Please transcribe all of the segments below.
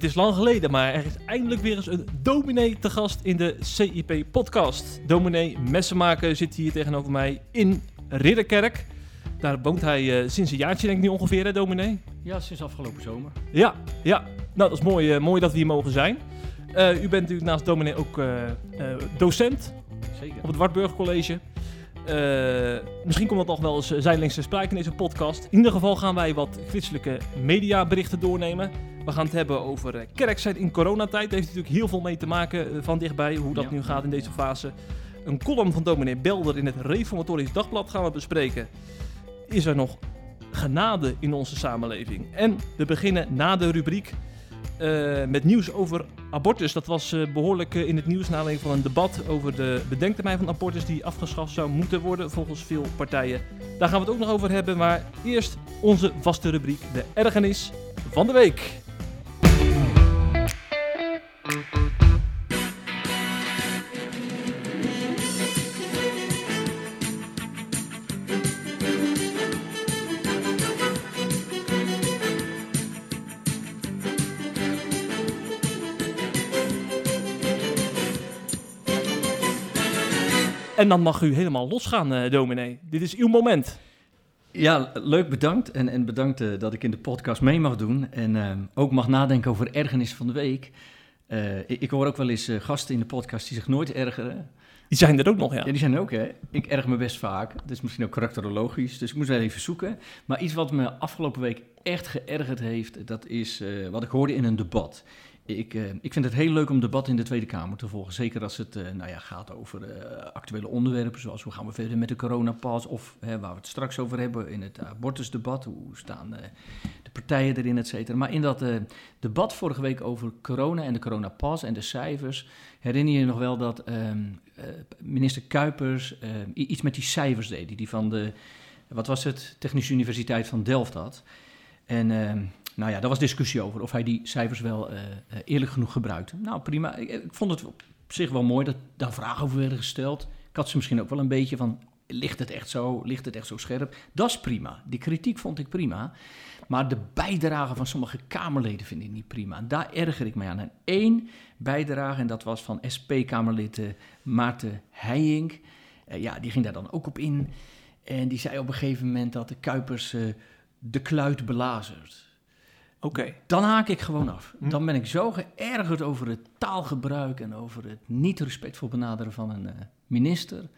Het is lang geleden, maar er is eindelijk weer eens een dominee te gast in de CIP-podcast. Dominee Messenmaker zit hier tegenover mij in Ridderkerk. Daar woont hij uh, sinds een jaartje, denk ik nu ongeveer, hè, dominee? Ja, sinds afgelopen zomer. Ja, ja. Nou, dat is mooi, uh, mooi dat we hier mogen zijn. Uh, u bent natuurlijk naast dominee ook docent Zeker. op het Wartburg College. Uh, misschien komt dat nog wel eens zijdelings te sprake in deze podcast. In ieder geval gaan wij wat christelijke mediaberichten doornemen. We gaan het hebben over uh, kerk zijn in coronatijd. Daar heeft natuurlijk heel veel mee te maken van dichtbij, hoe dat ja. nu gaat in deze fase. Een column van dominee Belder in het Reformatorisch Dagblad gaan we bespreken. Is er nog genade in onze samenleving? En we beginnen na de rubriek uh, met nieuws over abortus. Dat was uh, behoorlijk uh, in het nieuws na van een debat over de bedenktermijn van abortus die afgeschaft zou moeten worden volgens veel partijen. Daar gaan we het ook nog over hebben, maar eerst onze vaste rubriek, de ergernis van de week. En dan mag u helemaal losgaan, uh, dominee. Dit is uw moment. Ja, leuk, bedankt. En, en bedankt uh, dat ik in de podcast mee mag doen. En uh, ook mag nadenken over ergernis van de week. Uh, ik, ik, hoor ook wel eens gasten in de podcast die zich nooit ergeren. Die zijn er ook nog, ja. Ja, die zijn er ook, hè. Ik erg me best vaak. Dat is misschien ook karakterologisch, dus ik moest wel even zoeken. Maar iets wat me afgelopen week echt geërgerd heeft, dat is wat ik hoorde in een debat. Ik, uh, ik vind het heel leuk om debat in de Tweede Kamer te volgen. Zeker als het uh, nou ja, gaat over uh, actuele onderwerpen, zoals hoe gaan we verder met de coronapas... of hè, waar we het straks over hebben in het abortusdebat. Hoe staan de partijen erin, et cetera. Maar in dat debat vorige week over corona en de coronapas en de cijfers... herinner je je nog wel dat ehm, minister Kuipers iets met die cijfers deed... die van de, wat was het, Technische Universiteit van Delft had... En ehm, nou ja, daar was discussie over of hij die cijfers wel uh, eerlijk genoeg gebruikte. Nou, prima. Ik, vond het op zich wel mooi dat daar vragen over werden gesteld. Ik had ze misschien ook wel een beetje van, ligt het echt zo, ligt het echt zo scherp? Dat is prima. Die kritiek vond ik prima. Maar de bijdrage van sommige Kamerleden vind ik niet prima. Daar erger ik mij aan. En één bijdrage, en dat was van SP-Kamerlid uh, Maarten Heijink. Ja, die ging daar dan ook op in. En die zei op een gegeven moment dat de Kuipers de kluit belazert. Okay. Dan haak ik gewoon af. Hm. Dan ben ik zo geërgerd over het taalgebruik en over het niet respectvol benaderen van een uh, minister.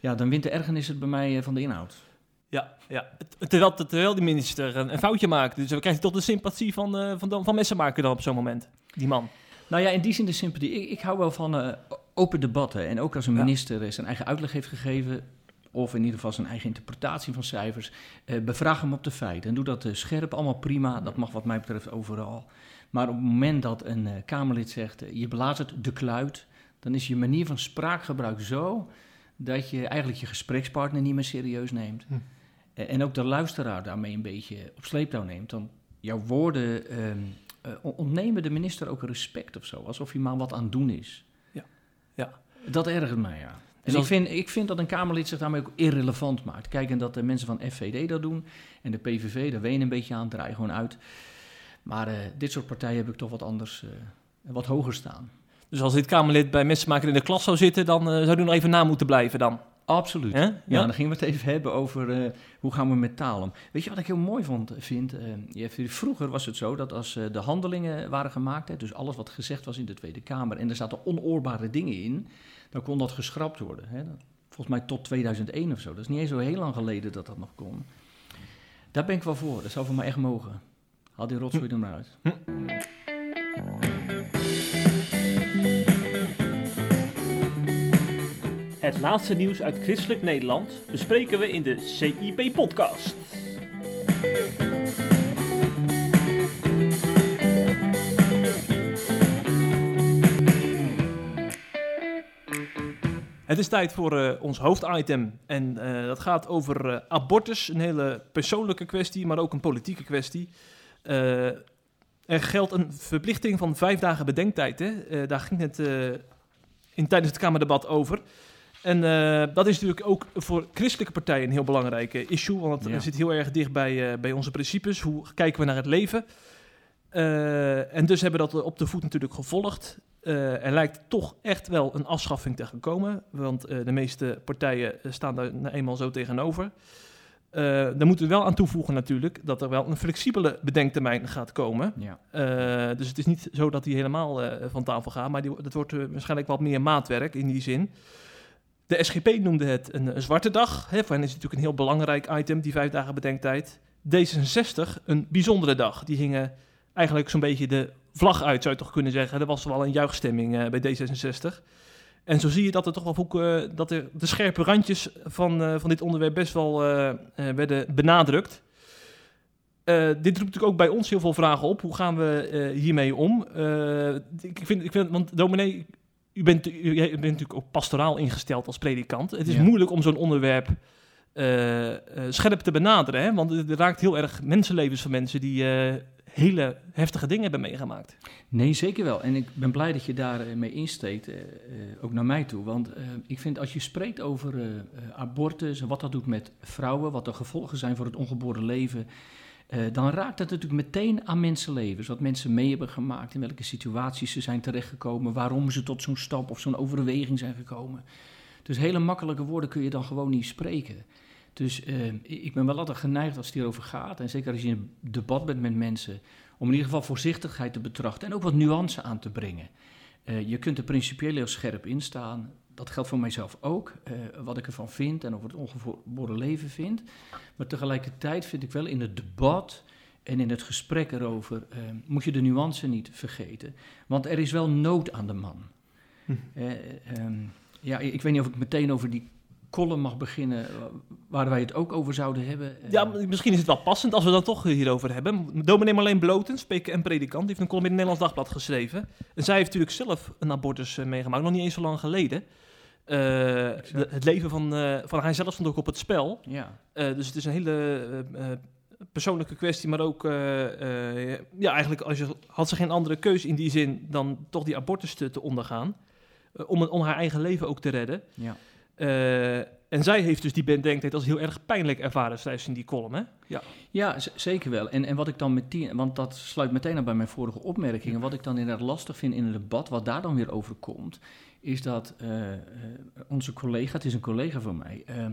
Ja, dan wint de ergernis het bij mij uh, van de inhoud. Ja, ja. Terwijl, terwijl die minister een, een, foutje maakt. Dus we krijgen toch de sympathie van, uh, van, van Messenmaker dan op zo'n moment, die man. Nou ja, in die zin de sympathie. Ik, ik hou wel van open debatten. En ook als een minister ja. zijn eigen uitleg heeft gegeven, of in ieder geval zijn eigen interpretatie van cijfers. Uh, bevraag hem op de feiten en doe dat uh, scherp, allemaal prima. Dat mag wat mij betreft overal. Maar op het moment dat een uh, Kamerlid zegt, je belazert de kluit, dan is je manier van spraakgebruik zo dat je eigenlijk je gesprekspartner niet meer serieus neemt. Hm. en ook de luisteraar daarmee een beetje op sleeptouw neemt. Dan jouw woorden ehm, ontnemen de minister ook respect of zo, alsof hij maar wat aan het doen is. Ja, ja. Dat ergert mij, ja. En ik, vind, ik vind dat een Kamerlid zich daarmee ook irrelevant maakt. Kijk, en dat de mensen van FVD dat doen en de PVV, daar ween een beetje aan, draai gewoon uit. Maar uh, dit soort partijen heb ik toch wat anders, uh, wat hoger staan. Dus als dit Kamerlid bij Messenmaker in de klas zou zitten, dan uh, zou u nog even na moeten blijven dan? Absoluut. Ja? ja? Ja, dan gingen we het even hebben over uh, hoe gaan we met taal om. Weet je wat ik heel mooi vond, vind? Uh, vroeger was het zo dat als uh, de handelingen waren gemaakt, hè, dus alles wat gezegd was in de Tweede Kamer, en er zaten onoorbare dingen in, dan kon dat geschrapt worden. Hè. Volgens mij tot 2001 of zo. Dat is niet eens zo heel lang geleden dat dat nog kon. Daar ben ik wel voor. Dat zou voor mij echt mogen. Haal die rotzooi er maar uit. Hm. Het laatste nieuws uit christelijk Nederland bespreken we in de CIP-podcast. Het is tijd voor uh, ons hoofditem. En uh, dat gaat over uh, abortus. Een hele persoonlijke kwestie, maar ook een politieke kwestie. er geldt een verplichting van vijf dagen bedenktijd. Hè? daar ging het in, tijdens het Kamerdebat over. En dat is natuurlijk ook voor christelijke partijen een heel belangrijk issue. Want het ja. zit heel erg dicht bij, bij onze principes. Hoe kijken we naar het leven? Eh, en dus hebben we dat op de voet natuurlijk gevolgd. Er lijkt toch echt wel een afschaffing te gaan komen, want de meeste partijen staan daar nou eenmaal zo tegenover. Daar moeten we wel aan toevoegen natuurlijk dat er wel een flexibele bedenktermijn gaat komen. Ja. dus het is niet zo dat die helemaal van tafel gaat, maar die, dat wordt waarschijnlijk wat meer maatwerk in die zin. De SGP noemde het een, een zwarte dag. Hè, voor hen is het natuurlijk een heel belangrijk item, die vijf dagen bedenktijd. D66 een bijzondere dag. Die gingen eigenlijk zo'n beetje de vlag uit, zou je toch kunnen zeggen. Er was wel een juichstemming uh, bij D66. En zo zie je dat er toch wel uh, dat er de scherpe randjes van, uh, van dit onderwerp best wel werden benadrukt. dit roept natuurlijk ook bij ons heel veel vragen op. Hoe gaan we hiermee om? ik, vind, ik vind, want dominee, u bent, u, u, bent natuurlijk ook pastoraal ingesteld als predikant. Het is ja. moeilijk om zo'n onderwerp scherp te benaderen. Hè? Want het raakt heel erg mensenlevens van mensen die hele heftige dingen hebben meegemaakt. Nee, zeker wel. En ik ben blij dat je daarmee mee insteekt, ook naar mij toe. Want ik vind als je spreekt over abortus en wat dat doet met vrouwen, wat de gevolgen zijn voor het ongeboren leven, dan raakt het natuurlijk meteen aan mensenlevens. Wat mensen mee hebben gemaakt, in welke situaties ze zijn terechtgekomen, waarom ze tot zo'n stap of zo'n overweging zijn gekomen. Dus hele makkelijke woorden kun je dan gewoon niet spreken. Dus uh, ik ben wel altijd geneigd als het hierover gaat, en zeker als je in een debat bent met mensen, om in ieder geval voorzichtigheid te betrachten en ook wat nuance aan te brengen. Uh, je kunt er principieel heel scherp in staan. Dat geldt voor mijzelf ook, uh, wat ik ervan vind en over het ongeboren leven vind. Maar tegelijkertijd vind ik wel in het debat en in het gesprek erover, moet je de nuance niet vergeten. Want er is wel nood aan de man. Hm. Um, ja, ik weet niet of ik meteen over die column mag beginnen waar wij het ook over zouden hebben. Ja, misschien is het wel passend als we dan toch hierover hebben. Dominee Marleen Bloten, spreker en predikant, heeft een column in het Nederlands Dagblad geschreven. En zij heeft natuurlijk zelf een abortus meegemaakt, nog niet eens zo lang geleden. De, het leven van, uh, van hij zelf stond ook op het spel. Ja. dus het is een hele persoonlijke kwestie, maar ook, ja, eigenlijk als je, had ze geen andere keus in die zin dan toch die abortus te, te ondergaan. om, om haar eigen leven ook te redden. Ja. Uh, en zij heeft dus die bedenktijd als heel erg pijnlijk ervaren, schrijft in die column, hè? Ja, ja zeker wel. En, en wat ik dan met die, want dat sluit meteen aan bij mijn vorige opmerkingen. Wat ik dan inderdaad lastig vind in een debat, wat daar dan weer over komt, is dat uh, onze collega, het is een collega van mij, uh,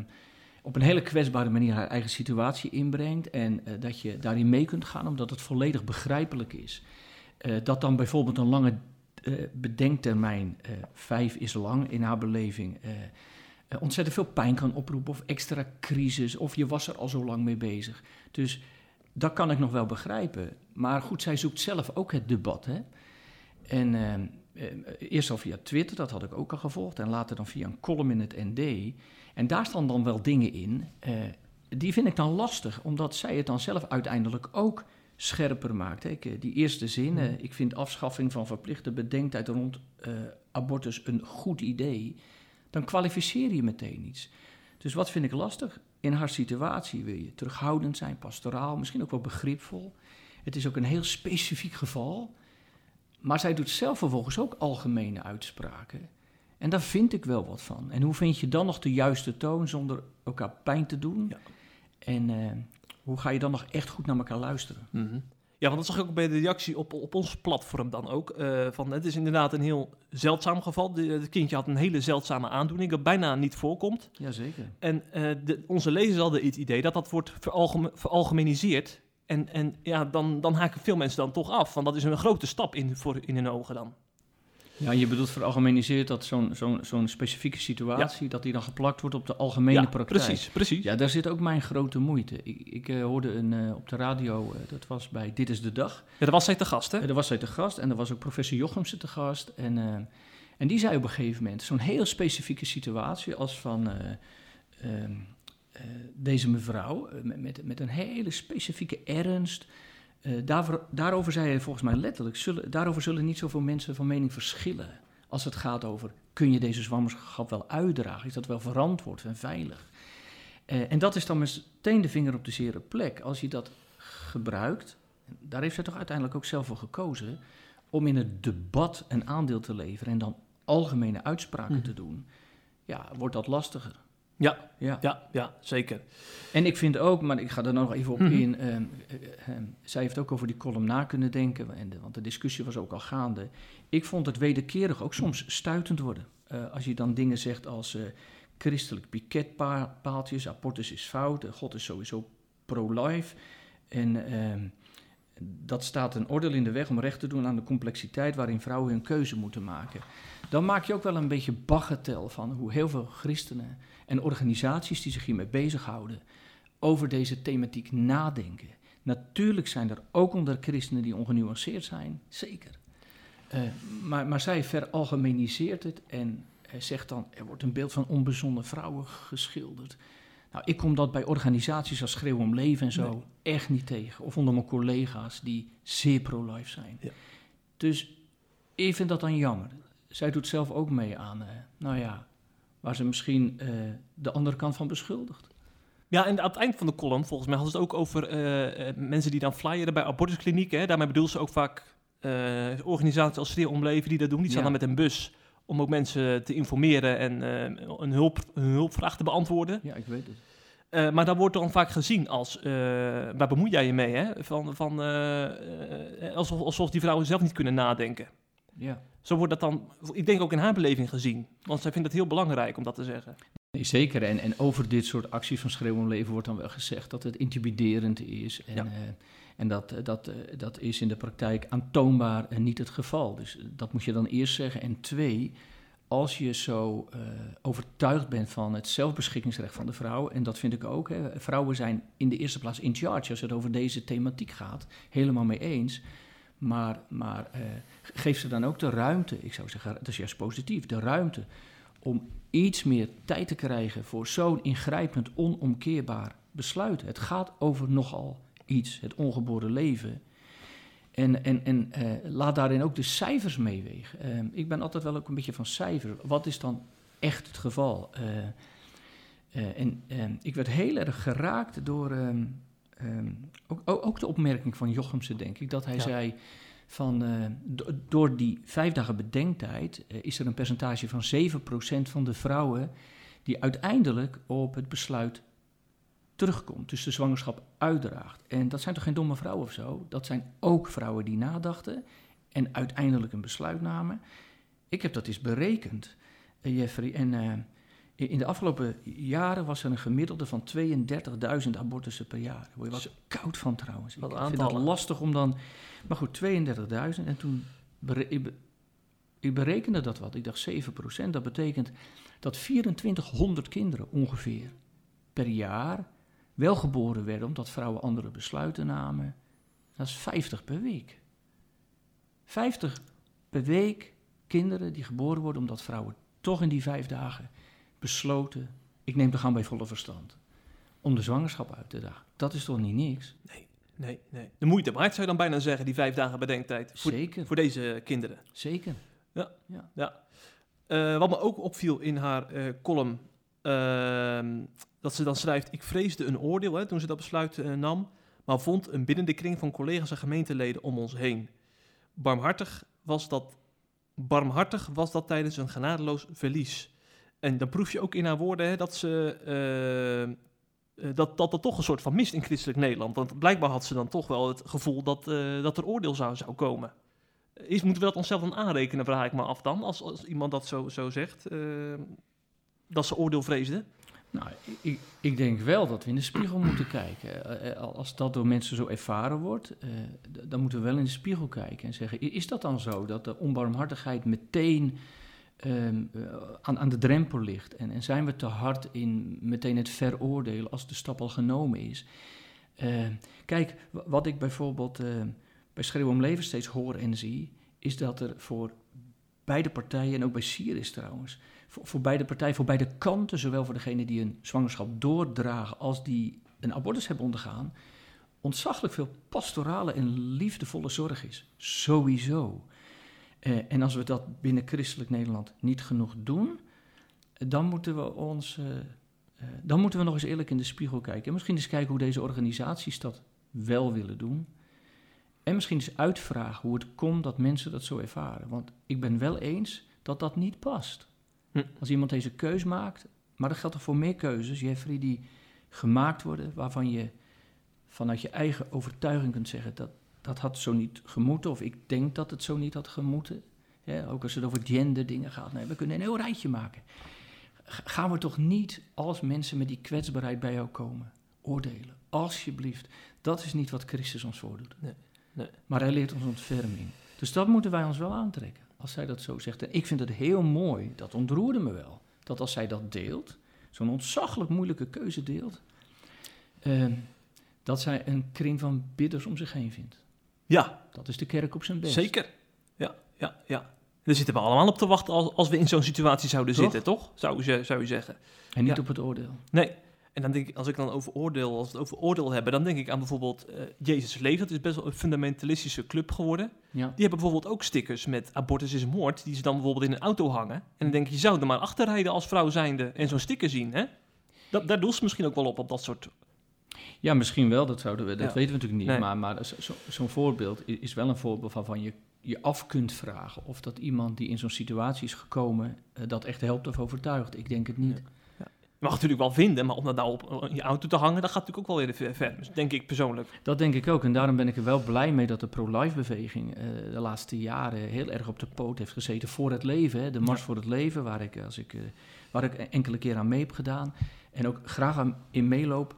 op een hele kwetsbare manier haar eigen situatie inbrengt. En uh, dat je daarin mee kunt gaan, omdat het volledig begrijpelijk is. dat dan bijvoorbeeld een lange bedenktermijn, vijf is lang in haar beleving ontzettend veel pijn kan oproepen of extra crisis of je was er al zo lang mee bezig. Dus dat kan ik nog wel begrijpen. Maar goed, zij zoekt zelf ook het debat. Hè? En uh, eerst al via Twitter, dat had ik ook al gevolgd, en later dan via een column in het ND. En daar staan dan wel dingen in, die vind ik dan lastig, omdat zij het dan zelf uiteindelijk ook scherper maakt. Hè? Die eerste zin, hmm. ik vind afschaffing van verplichte bedenktijd rond abortus een goed idee dan kwalificeer je meteen iets. Dus wat vind ik lastig? In haar situatie wil je terughoudend zijn, pastoraal, misschien ook wel begripvol. Het is ook een heel specifiek geval. Maar zij doet zelf vervolgens ook algemene uitspraken. En daar vind ik wel wat van. En hoe vind je dan nog de juiste toon zonder elkaar pijn te doen? Ja. En uh, hoe ga je dan nog echt goed naar elkaar luisteren? Mm -hmm. Ja, want dat zag ik ook bij de reactie op, op ons platform dan ook. Uh, van, het is inderdaad een heel zeldzaam geval. Het kindje had een hele zeldzame aandoening, dat bijna niet voorkomt. Jazeker. En uh, de, onze lezers hadden het idee dat dat wordt veralgeme, veralgemeniseerd. En, en ja, dan, dan haken veel mensen dan toch af. Want dat is een grote stap in, voor, in hun ogen dan. Ja, je bedoelt veralgemeniseerd dat zo'n zo'n zo'n specifieke situatie, dat die dan geplakt wordt op de algemene ja, praktijk. precies, precies. Ja, daar zit ook mijn grote moeite. Ik, ik uh, hoorde een, uh, op de radio, uh, dat was bij Dit is de Dag. Ja, daar was zij te gast, hè? daar was zij te gast en er was ook professor Jochemsen te gast. En, en die zei op een gegeven moment, zo'n heel specifieke situatie als van ehm, deze mevrouw, met, met, met een hele specifieke ernst... Uh, daarvoor, daarover zei hij volgens mij letterlijk, zullen, daarover zullen niet zoveel mensen van mening verschillen. Als het gaat over, kun je deze zwangerschap wel uitdragen? Is dat wel verantwoord en veilig? En dat is dan meteen de vinger op de zere plek. Als je dat gebruikt, daar heeft zij toch uiteindelijk ook zelf voor gekozen, om in het debat een aandeel te leveren en dan algemene uitspraken mm. te doen, ja, wordt dat lastiger. Ja, Ja. ja, ja, zeker. En ik vind ook, maar ik ga er nog even op Mhm. in. ehm, eh, ehm, zij heeft ook over die column na kunnen denken, en de- want de discussie was ook al gaande. Ik vond het wederkerig ook soms stuitend worden. Eh, als je dan dingen zegt als eh, christelijk piketpaaltjes, abortus is fout, God is sowieso pro-life. En ehm, dat staat een oordeel in de weg om recht te doen aan de complexiteit waarin vrouwen hun keuze moeten maken. Dan maak je ook wel een beetje baggetel van hoe heel veel christenen en organisaties die zich hiermee bezighouden over deze thematiek nadenken. Natuurlijk zijn er ook onder christenen die ongenuanceerd zijn, zeker. Eh, maar, maar zij veralgemeniseert het en eh, zegt dan, er wordt een beeld van onbezonnen vrouwen geschilderd. Nou, ik kom dat bij organisaties als Schreeuw om Leven en zo Nee. echt niet tegen. Of onder mijn collega's die zeer pro-life zijn. Ja. Dus ik vind dat dan jammer. Zij doet zelf ook mee aan, eh, nou ja, waar ze misschien eh, de andere kant van beschuldigt. Ja, en aan het eind van de column, volgens mij, hadden ze het ook over eh, eh, mensen die dan flyeren bij abortusklinieken. Hè. Daarmee bedoelen ze ook vaak organisaties als Schreeuw om Leven die dat doen. Die staan Ja. dan met een bus om ook mensen te informeren en een, hulp, een hulpvraag te beantwoorden. Ja, ik weet het. Maar daar wordt dan vaak gezien als, eh, waar bemoei jij je mee, hè? Van, van, alsof, alsof die vrouwen zelf niet kunnen nadenken. Ja. Zo wordt dat dan, ik denk ook in haar beleving gezien. Want zij vindt het heel belangrijk om dat te zeggen. Nee, zeker. En, en over dit soort acties van Schreeuw om Leven wordt dan wel gezegd dat het intimiderend is. En, Ja. eh, en dat, eh, dat, eh, dat is in de praktijk aantoonbaar en niet het geval. Dus dat moet je dan eerst zeggen. En twee, als je zo overtuigd bent van het zelfbeschikkingsrecht van de vrouw, en dat vind ik ook, hè, vrouwen zijn in de eerste plaats in charge als het over deze thematiek gaat, helemaal mee eens. Maar, maar eh, geef ze dan ook de ruimte, ik zou zeggen, dat is juist positief, de ruimte om iets meer tijd te krijgen voor zo'n ingrijpend, onomkeerbaar besluit. Het gaat over nogal iets, het ongeboren leven. En, en, en eh, laat daarin ook de cijfers meewegen. Eh, ik ben altijd wel ook een beetje van cijfer. Wat is dan echt het geval? En ik werd heel erg geraakt door ehm, ook, ook, ook de opmerking van Jochemse, denk ik, dat hij Ja. zei van eh, do- door die vijf dagen bedenktijd eh, is er een percentage van 7% van de vrouwen die uiteindelijk op het besluit terugkomt, dus de zwangerschap uitdraagt. En dat zijn toch geen domme vrouwen of zo? Dat zijn ook vrouwen die nadachten en uiteindelijk een besluit namen. Ik heb dat eens berekend, eh, Jeffrey. En in de afgelopen jaren was er een gemiddelde van 32.000 abortussen per jaar. Daar word je wel koud van trouwens. Wat ik vind dat lastig om dan... Maar goed, 32.000. En toen... ik berekende dat wat. Ik dacht 7%. Dat betekent dat 2400 kinderen ongeveer per jaar wel geboren werden... omdat vrouwen andere besluiten namen. Dat is 50 per week. 50 per week kinderen die geboren worden... omdat vrouwen toch in die vijf dagen besloten... ik neem de gaan bij volle verstand... om de zwangerschap uit te dragen. Dat is toch niet niks? Nee, nee. De moeite waard zou je dan bijna zeggen, die vijf dagen bedenktijd. Voor, Zeker, voor deze kinderen. zeker. Eh, wat me ook opviel in haar eh, column, ehm, dat ze dan schrijft: Ik vreesde een oordeel hè, toen ze dat besluit eh, nam, maar vond een binnende kring van collega's en gemeenteleden om ons heen. Barmhartig was dat, barmhartig was dat tijdens een genadeloos verlies. En dan proef je ook in haar woorden hè, dat ze. eh, eh, dat, dat er toch een soort van mist in christelijk Nederland. Want blijkbaar had ze dan toch wel het gevoel dat, eh, dat er oordeel zou, zou komen. Is, moeten we dat onszelf dan aanrekenen, vraag ik me af dan, als, als iemand dat zo, zo zegt, dat ze oordeel vreesden? Nou, ik, ik denk wel dat we in de spiegel moeten kijken. Als dat door mensen zo ervaren wordt, dan moeten we wel in de spiegel kijken en zeggen: is dat dan zo dat de onbarmhartigheid meteen ehm, eh, aan, aan de drempel ligt? En, en zijn we te hard in meteen het veroordelen als de stap al genomen is? Eh, kijk, wa- wat ik bijvoorbeeld eh, bij Schreeuw om Leven steeds hoor en zie, is dat er voor beide partijen, en ook bij Syrië trouwens, voor, voor beide partijen, voor beide kanten, zowel voor degene die een zwangerschap doordragen als die een abortus hebben ondergaan, ontzaglijk veel pastorale en liefdevolle zorg is. Sowieso. Eh, en als we dat binnen christelijk Nederland niet genoeg doen, dan moeten we ons. eh, eh, dan moeten we nog eens eerlijk in de spiegel kijken. En misschien eens kijken hoe deze organisaties dat wel willen doen. En misschien eens uitvragen hoe het komt dat mensen dat zo ervaren. Want ik ben wel eens dat dat niet past. Hm. Als iemand deze keus maakt, Maar dat geldt toch voor meer keuzes, Jeffrey, die gemaakt worden, waarvan je vanuit je eigen overtuiging kunt zeggen dat dat had zo niet gemoeten, of ik denk dat het zo niet had gemoeten. Ja, ook als het over gender dingen gaat. Nee, we kunnen een heel rijtje maken. Gaan we toch niet als mensen met die kwetsbaarheid bij jou komen, oordelen? Alsjeblieft. Dat is niet wat Christus ons voordoet. Nee, nee. Maar hij leert ons ontferming. Dus dat moeten wij ons wel aantrekken, als zij dat zo zegt. En ik vind het heel mooi, dat ontroerde me wel, dat als zij dat deelt, zo'n ontzaglijk moeilijke keuze deelt, eh, dat zij een kring van bidders om zich heen vindt. Ja, Dat is de kerk op zijn best. zeker. Ja, ja, ja. Daar zitten we allemaal op te wachten als, als we in zo'n situatie zouden Toch? zitten, toch? Zou je, zou je zeggen. En niet Ja. op het oordeel. Nee. En dan denk ik, als ik dan over oordeel, als we het over oordeel hebben, dan denk ik aan bijvoorbeeld eh, Jezus Leeft. Dat is best wel een fundamentalistische club geworden. Ja. Die hebben bijvoorbeeld ook stickers met abortus is moord, die ze dan bijvoorbeeld in een auto hangen. En dan denk je, je zou er maar achterrijden als vrouw zijnde en zo'n sticker zien, hè? Dat, daar doel ze misschien ook wel op, op dat soort... Ja, misschien wel, dat, zouden we, dat Ja. weten we natuurlijk niet. Nee. Maar, maar zo- zo- zo'n voorbeeld is wel een voorbeeld waarvan je je af kunt vragen of dat iemand die in zo'n situatie is gekomen eh, dat echt helpt of overtuigt. Ik denk het niet. Je mag natuurlijk wel vinden, maar om dat nou op je auto te hangen, dat gaat natuurlijk ook wel weer ver, denk ik persoonlijk. Dat denk ik ook. En daarom ben ik er wel blij mee dat de pro-life beweging eh, de laatste jaren heel erg op de poot heeft gezeten voor het leven. Hè? De Mars Ja. voor het Leven, waar ik, als ik, eh, waar ik enkele keer aan mee heb gedaan. En ook graag aan in meeloop,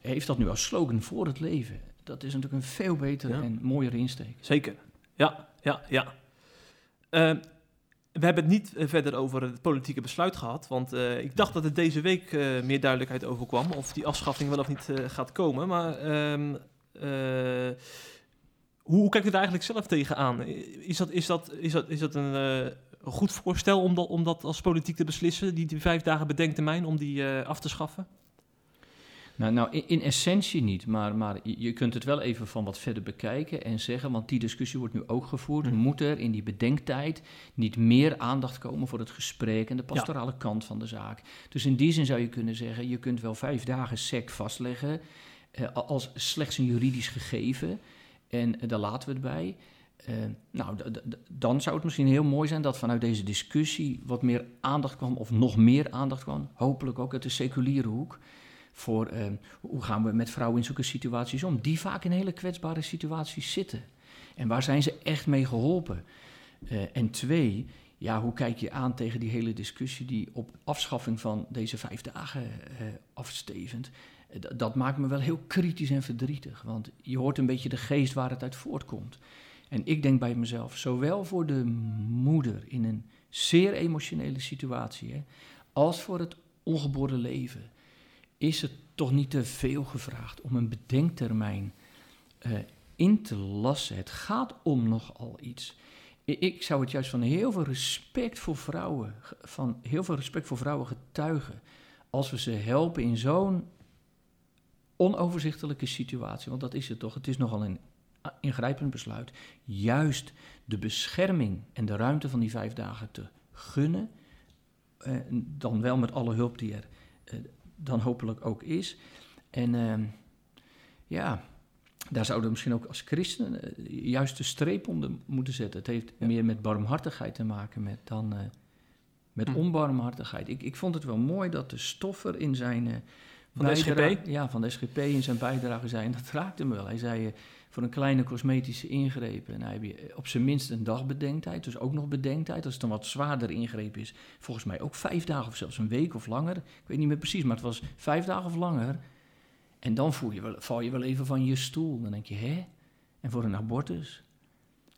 heeft dat nu als slogan voor het leven. Dat is natuurlijk een veel betere Ja. en mooiere insteek. Zeker. Ja, ja, ja. Eh, we hebben het niet eh, verder over het politieke besluit gehad, want eh, ik dacht dat er deze week eh, meer duidelijkheid over kwam of die afschaffing wel of niet gaat komen. Maar ehm, eh, hoe, kijkt u daar eigenlijk zelf tegenaan? Is dat, is dat, is dat, is dat een goed voorstel om dat, om dat als politiek te beslissen, die, die vijf dagen bedenktermijn, om die af te schaffen? Nou, nou in, in essentie niet, maar, maar je kunt het wel even van wat verder bekijken en zeggen, want die discussie wordt nu ook gevoerd. Mhm. Moet er in die bedenktijd niet meer aandacht komen voor het gesprek en de pastorale kant van de zaak? Dus in die zin zou je kunnen zeggen, je kunt wel vijf dagen sec vastleggen eh, als slechts een juridisch gegeven en eh, daar laten we het bij. Eh, nou, dan zou het misschien heel mooi zijn dat vanuit deze discussie wat meer aandacht kwam, of nog meer aandacht kwam, hopelijk ook uit de seculiere hoek, voor eh, hoe gaan we met vrouwen in zulke situaties om, die vaak in hele kwetsbare situaties zitten. En waar zijn ze echt mee geholpen? Eh, en twee, ja, hoe kijk je aan tegen die hele discussie die op afschaffing van deze vijf dagen eh, afstevend? Eh, dat maakt me wel heel kritisch en verdrietig, want je hoort een beetje de geest waar het uit voortkomt. En ik denk bij mezelf, zowel voor de moeder in een zeer emotionele situatie, hè, als voor het ongeboren leven, is het toch niet te veel gevraagd om een bedenktermijn eh, in te lassen. Het gaat om nogal iets. Ik zou het juist van heel veel respect voor vrouwen, van heel veel respect voor vrouwen getuigen, als we ze helpen in zo'n onoverzichtelijke situatie, want dat is het toch, het is nogal een ingrijpend besluit, juist de bescherming en de ruimte van die vijf dagen te gunnen, eh, dan wel met alle hulp die er eh, dan hopelijk ook is. En ehm, ja, daar zouden we misschien ook als christenen eh, juist de streep onder moeten zetten. Het heeft Ja. meer met barmhartigheid te maken met dan eh, met Hm. onbarmhartigheid. Ik, ik vond het wel mooi dat de stoffer in zijn eh, Van de SGP? Ja, van de SGP in zijn bijdrage zei, en dat raakte me wel. Hij zei, voor een kleine cosmetische ingreep, en hij heb je eh, op zijn minst een dag bedenktijd, dus ook nog bedenktijd. Als het een wat zwaarder ingreep is, volgens mij ook vijf dagen of zelfs een week of langer. Ik weet niet meer precies, maar het was vijf dagen of langer. En dan voel je wel, val je wel even van je stoel. Dan denk je, hè? En voor een abortus?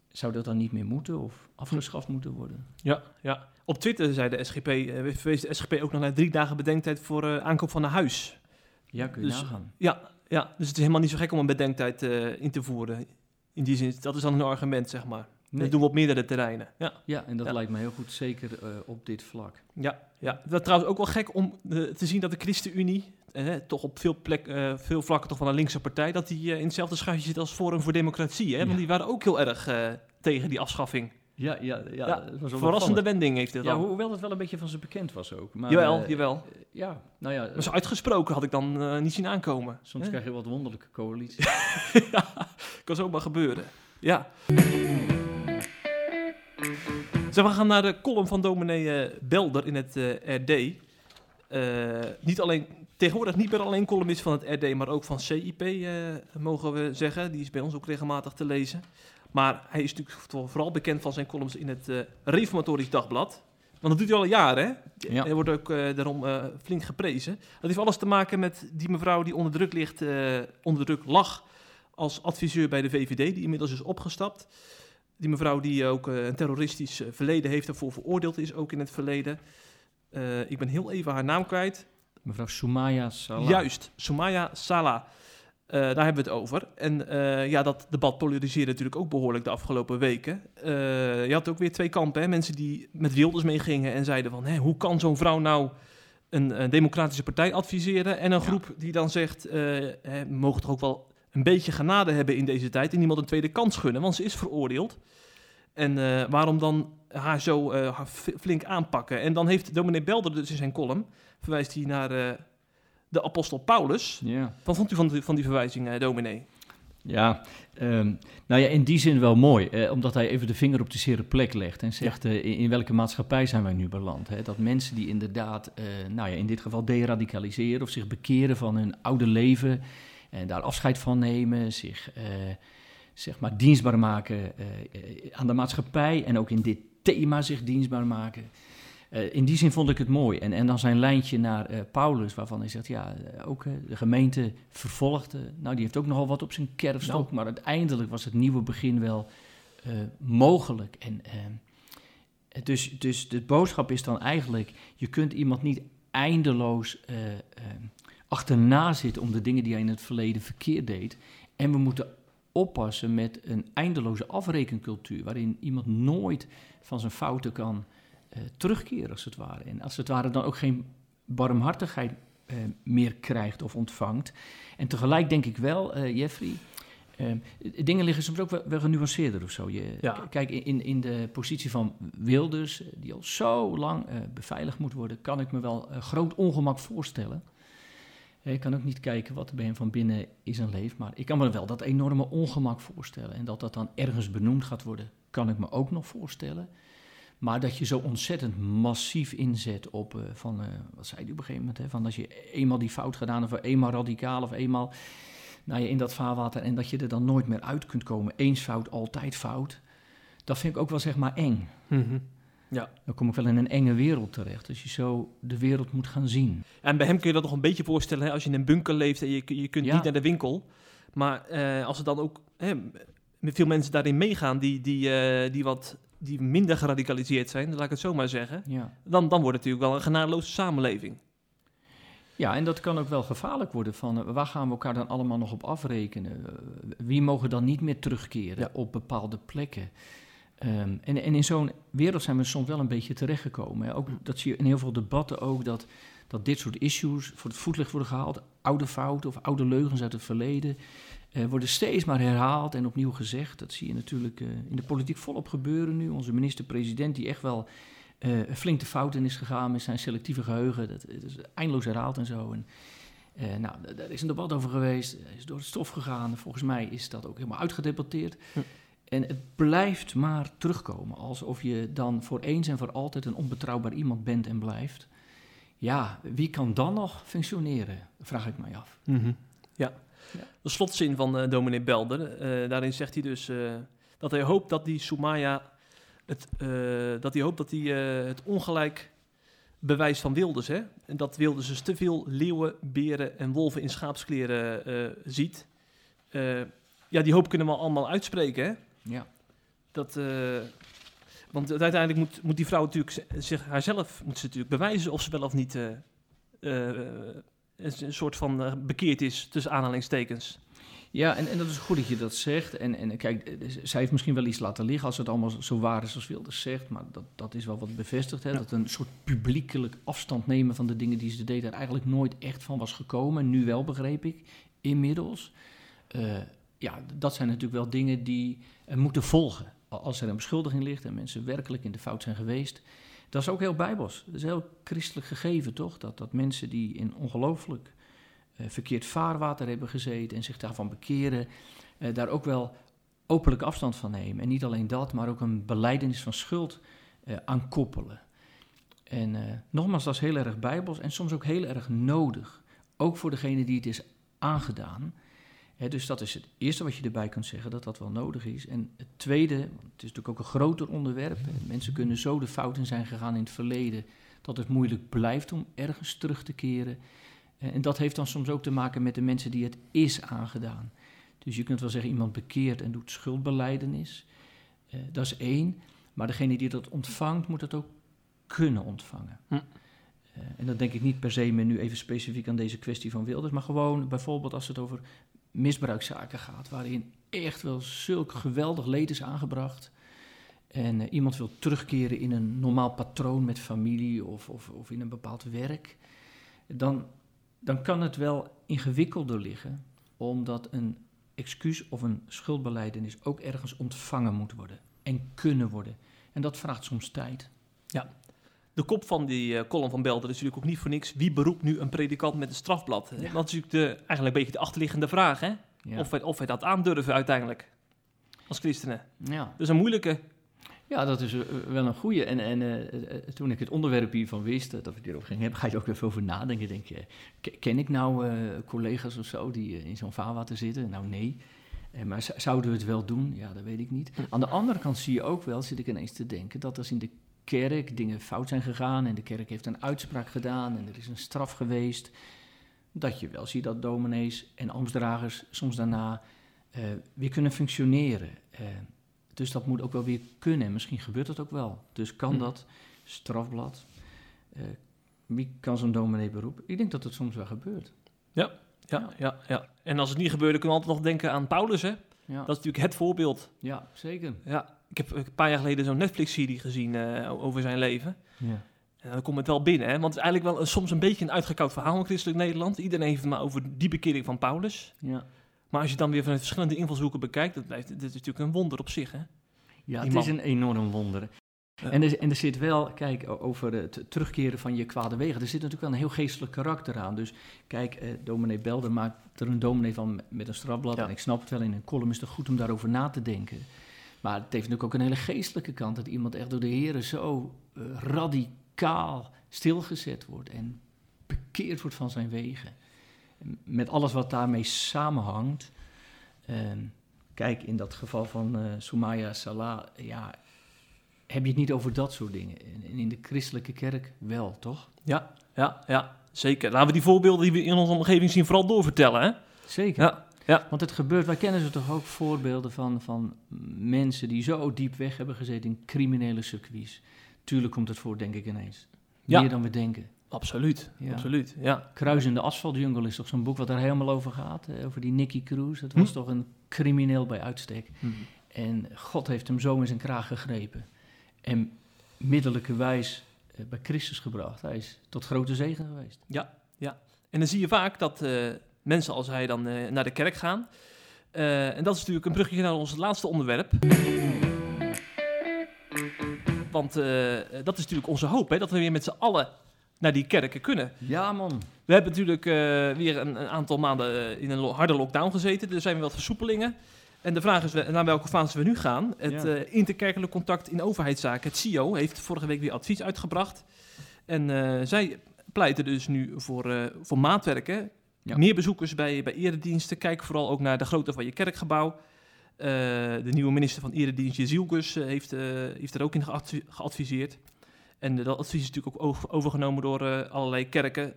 Zou dat dan niet meer moeten of afgeschaft moeten worden? Ja, ja. Op Twitter zei de SGP, eh, verwees de SGP ook nog naar drie dagen bedenktijd voor eh, aankoop van een huis. Ja, kun je Dus- nagaan. Ja, ja, dus het is helemaal niet zo gek om een bedenktijd eh, in te voeren. In die zin, dat is dan een argument, zeg maar. Nee. Dat doen we op meerdere terreinen. Ja, Ja, en dat Ja. lijkt me heel goed, zeker eh, op dit vlak. ja, ja. Dat is trouwens ook wel gek om eh, te zien dat de ChristenUnie, eh, toch op veel, plek, veel vlakken toch van een linkse partij, dat die in hetzelfde schuitje zit als Forum voor Democratie. Hè? Ja. Want die waren ook heel erg tegen die afschaffing. Ja, ja, ja. Ja, dat was wel Verrassende wending heeft Ja, dan. hoewel het wel een beetje van ze bekend was ook. Maar, jawel, eh, jawel. Ja, nou ja, Maar zo uitgesproken had ik dan eh, niet zien aankomen. soms Hè? krijg je wat wonderlijke coalities. ja, kan zomaar gebeuren. Ja. Zeg, we gaan naar de column van dominee eh, Belder in het eh, RD. eh, niet alleen, tegenwoordig niet meer alleen columnist van het RD, maar ook van CIP, eh, mogen we zeggen. Die is bij ons ook regelmatig te lezen. Maar hij is natuurlijk vooral bekend van zijn columns in het uh, Reformatorisch Dagblad. Want dat doet hij al jaren, hè? Ja. Hij wordt ook uh, daarom uh, flink geprezen. Dat heeft alles te maken met die mevrouw die onder druk, ligt, onder druk lag als adviseur bij de VVD, die inmiddels is opgestapt. Die mevrouw die ook een terroristisch verleden heeft, daarvoor veroordeeld is, ook in het verleden. ik ben heel even haar naam kwijt. Mevrouw Soumaya Salah. Juist, Soumaya Salah. Uh, daar hebben we het over. En uh, ja, dat debat polariseerde natuurlijk ook behoorlijk de afgelopen weken. Uh, je had ook weer twee kampen. Hè? Mensen die met Wilders meegingen en zeiden van... Hè, hoe kan zo'n vrouw nou een, een, democratische partij adviseren? En een groep ja. die dan zegt... we mogen toch ook wel een beetje genade hebben in deze tijd... en iemand een tweede kans gunnen, want ze is veroordeeld. En waarom dan haar zo flink aanpakken? En dan heeft dominee Belder dus in zijn column... verwijst hij naar de apostel Paulus. Ja. Wat vond u van die, van die verwijzing, uh, dominee? Ja, um, nou ja, in die zin wel mooi. Eh, omdat hij even de vinger op de zere plek legt en zegt ja. uh, in, in, welke maatschappij zijn wij nu beland. Hè? Dat mensen die inderdaad, nou ja, in dit geval deradicaliseren of zich bekeren van hun oude leven en daar afscheid van nemen, zich zeg maar dienstbaar maken aan de maatschappij en ook in dit thema zich dienstbaar maken. Uh, in die zin vond ik het mooi. En, en dan zijn lijntje naar uh, Paulus, waarvan hij zegt, ja, ook uh, de gemeente vervolgde. Nou, die heeft ook nogal wat op zijn kerfstok, nou. maar uiteindelijk was het nieuwe begin wel mogelijk. En, dus, dus de boodschap is dan eigenlijk, je kunt iemand niet eindeloos achterna zitten om de dingen die hij in het verleden verkeerd deed. En we moeten oppassen met een eindeloze afrekencultuur, waarin iemand nooit van zijn fouten kan uh, terugkeren, als het ware. En als het ware dan ook geen barmhartigheid uh, meer krijgt of ontvangt. En tegelijk denk ik wel, uh, Jeffrey, dingen liggen soms ook wel, wel genuanceerder of zo. Je, ja. Kijk, in, in de positie van Wilders, die al zo lang beveiligd moet worden, kan ik me wel groot ongemak voorstellen. Ik kan ook niet kijken wat er bij hem van binnen is en leeft, maar ik kan me wel dat enorme ongemak voorstellen. En dat dat dan ergens benoemd gaat worden, kan ik me ook nog voorstellen. Maar dat je zo ontzettend massief inzet op uh, van, uh, wat zei hij op een gegeven moment, hè, van als je eenmaal die fout gedaan hebt, of eenmaal radicaal of eenmaal nou ja, in dat vaarwater en dat je er dan nooit meer uit kunt komen. Eens fout, altijd fout. Dat vind ik ook wel zeg maar eng. Mm -hmm. Ja. Dan kom ik wel in een enge wereld terecht. Als je zo de wereld moet gaan zien. En bij hem kun je dat nog een beetje voorstellen. Hè? Als je in een bunker leeft en je, je kunt Ja. niet naar de winkel. Maar uh, als er dan ook hè, veel mensen daarin meegaan die, die, uh, die wat die minder geradicaliseerd zijn, laat ik het zo maar zeggen, Ja. dan, dan wordt het natuurlijk wel een genadeloze samenleving. Ja, en dat kan ook wel gevaarlijk worden van uh, waar gaan we elkaar dan allemaal nog op afrekenen? Uh, wie mogen dan niet meer terugkeren Ja. op bepaalde plekken? Um, en, en in zo'n wereld zijn we soms wel een beetje terechtgekomen. Hè? Ook, dat zie je in heel veel debatten ook, dat, dat dit soort issues voor het voetlicht worden gehaald. Oude fouten of oude leugens uit het verleden uh, worden steeds maar herhaald en opnieuw gezegd. Dat zie je natuurlijk uh, in de politiek volop gebeuren nu. Onze minister-president die echt wel uh, flink de fout in is gegaan met zijn selectieve geheugen. Dat, dat is eindeloos herhaald en zo. En, nou, daar is een debat over geweest, is door het stof gegaan. Volgens mij is dat ook helemaal uitgedebatteerd. Hm. En het blijft maar terugkomen, alsof je dan voor eens en voor altijd een onbetrouwbaar iemand bent en blijft. Ja, wie kan dan nog functioneren, vraag ik mij af. Mm -hmm. Ja. Ja. De slotzin van uh, dominee Belder, uh, daarin zegt hij dus uh, dat hij hoopt dat die Soumaya, het, dat hij hoopt dat hij het ongelijk bewijs van Wilders, hè, en dat Wilders dus te veel leeuwen, beren en wolven in schaapskleren ziet. ja, die hoop kunnen we allemaal uitspreken, hè? Ja. Dat, want uiteindelijk moet, moet die vrouw natuurlijk zich haarzelf moet ze natuurlijk bewijzen of ze wel of niet een soort van uh, bekeerd is, tussen aanhalingstekens. Ja, en, en dat is goed dat je dat zegt. En, en kijk, zij heeft misschien wel iets laten liggen als het allemaal zo waar is als Wilders zegt. Maar dat, dat is wel wat bevestigd. Hè? Ja. Dat een soort publiekelijk afstand nemen van de dingen die ze deed... er eigenlijk nooit echt van was gekomen. Nu wel, begreep ik, inmiddels. Uh, ja, dat zijn natuurlijk wel dingen die uh, moeten volgen. Als er een beschuldiging ligt en mensen werkelijk in de fout zijn geweest... Dat is ook heel bijbels. Dat is heel christelijk gegeven, toch? Dat, dat mensen die in ongelooflijk uh, verkeerd vaarwater hebben gezeten en zich daarvan bekeren, uh, daar ook wel openlijk afstand van nemen. En niet alleen dat, maar ook een beleidenis van schuld uh, aan koppelen. En nogmaals, dat is heel erg bijbels en soms ook heel erg nodig. Ook voor degene die het is aangedaan. Dus dat is het eerste wat je erbij kunt zeggen, dat dat wel nodig is. En het tweede, het is natuurlijk ook een groter onderwerp. Mensen kunnen zo de fouten zijn gegaan in het verleden dat het moeilijk blijft om ergens terug te keren. En dat heeft dan soms ook te maken met de mensen die het is aangedaan. Dus je kunt wel zeggen, iemand bekeert en doet schuldbeleidenis. Uh, dat is één. Maar degene die dat ontvangt, moet het ook kunnen ontvangen. Hm. Uh, en dan denk ik niet per se meer nu even specifiek aan deze kwestie van Wilders, maar gewoon bijvoorbeeld als het over misbruikzaken gaat, waarin echt wel zulk geweldig leed is aangebracht. En uh, iemand wil terugkeren in een normaal patroon met familie of, of, of in een bepaald werk, dan, dan kan het wel ingewikkelder liggen, omdat een excuus of een schuldbeleidenis ook ergens ontvangen moet worden en kunnen worden. En dat vraagt soms tijd. Ja. De kop van die uh, column van Belder is natuurlijk ook niet voor niks. Wie beroept nu een predikant met een strafblad? Dat is natuurlijk de, eigenlijk een beetje de achterliggende vraag. Hè? Of, wij, of wij dat aandurven uiteindelijk. Als christenen. Ja. Dus een moeilijke. Ja, dat is eh, wel een goede. En, en uh, toen ik het onderwerp hiervan wist, dat we hierover gingen hebben, ga je ook even over nadenken. Denk je, ken ik nou collega's of zo die in zo'n vaarwater zitten? Nou, nee. maar zouden we het wel doen? Ja, dat weet ik niet. Hm. Aan de andere kant zie je ook wel, zit ik ineens te denken, dat als in de kerk dingen fout zijn gegaan en de kerk heeft een uitspraak gedaan en er is een straf geweest, dat je wel ziet dat dominees en ambtsdragers soms daarna uh, weer kunnen functioneren. Uh, dus dat moet ook wel weer kunnen. En misschien gebeurt dat ook wel. Dus kan hm. dat strafblad? Uh, wie kan zo'n dominee beroepen? Ik denk dat het soms wel gebeurt. Ja, ja, ja, ja. En als het niet gebeurde, kunnen we altijd nog denken aan Paulus, hè? Ja. Dat is natuurlijk het voorbeeld. Ja, zeker. Ja, ik heb een paar jaar geleden zo'n Netflix-serie gezien uh, over zijn leven. Ja. En dan komt het wel binnen, hè? want het is eigenlijk wel soms een beetje een uitgekoud verhaal in christelijk Nederland. Iedereen heeft het maar over die bekering van Paulus. Ja. Maar als je dan weer vanuit verschillende invalshoeken bekijkt, dat blijft, dit is natuurlijk een wonder op zich. Hè? Ja, het is een enorm wonder. En, er, en er zit wel, kijk, over het terugkeren van je kwade wegen, er zit natuurlijk wel een heel geestelijk karakter aan. Dus kijk, eh, dominee Belder maakt er een dominee van met een strafblad. En ik snap het wel, in een column is het goed om daarover na te denken. Maar het heeft natuurlijk ook een hele geestelijke kant. Dat iemand echt door de heren zo uh, radicaal stilgezet wordt en bekeerd wordt van zijn wegen. Met alles wat daarmee samenhangt. Uh, kijk, in dat geval van uh, Soumaya Salah, ja, heb je het niet over dat soort dingen. En in de christelijke kerk wel, toch? Ja, ja, ja, zeker. Laten we die voorbeelden die we in onze omgeving zien vooral doorvertellen, hè? Zeker. Ja. Ja. Want het gebeurt, wij kennen ze toch ook voorbeelden van, van mensen die zo diep weg hebben gezeten in criminele circuits. Tuurlijk komt het voor, denk ik ineens. Meer dan we denken. Absoluut, absoluut, ja. Kruis in de asfaltjungle is toch zo'n boek wat daar helemaal over gaat, over die Nicky Cruz. Dat was hm? toch een crimineel bij uitstek. Hm. En God heeft hem zo in zijn kraag gegrepen. En middelijke wijs eh, bij Christus gebracht. Hij is tot grote zegen geweest. Ja, ja. En dan zie je vaak dat... Uh, mensen als hij dan uh, naar de kerk gaan. Uh, en dat is natuurlijk een brugje naar ons laatste onderwerp. Want uh, dat is natuurlijk onze hoop, hè, dat we weer met z'n allen naar die kerken kunnen. Ja, man. We hebben natuurlijk weer een, een, aantal maanden in een harde lockdown gezeten. Er zijn weer wat versoepelingen. En de vraag is naar welke fase we nu gaan. Het ja. interkerkelijk contact in overheidszaken, het CIO, heeft vorige week weer advies uitgebracht. En zij pleiten dus nu voor, voor maatwerken meer bezoekers bij, bij erediensten. Kijk vooral ook naar de grootte van je kerkgebouw. Uh, de nieuwe minister van Eredienst, Jezielgus, uh, heeft, uh, heeft er ook in geadviseerd. En dat advies is natuurlijk ook overgenomen door allerlei kerken.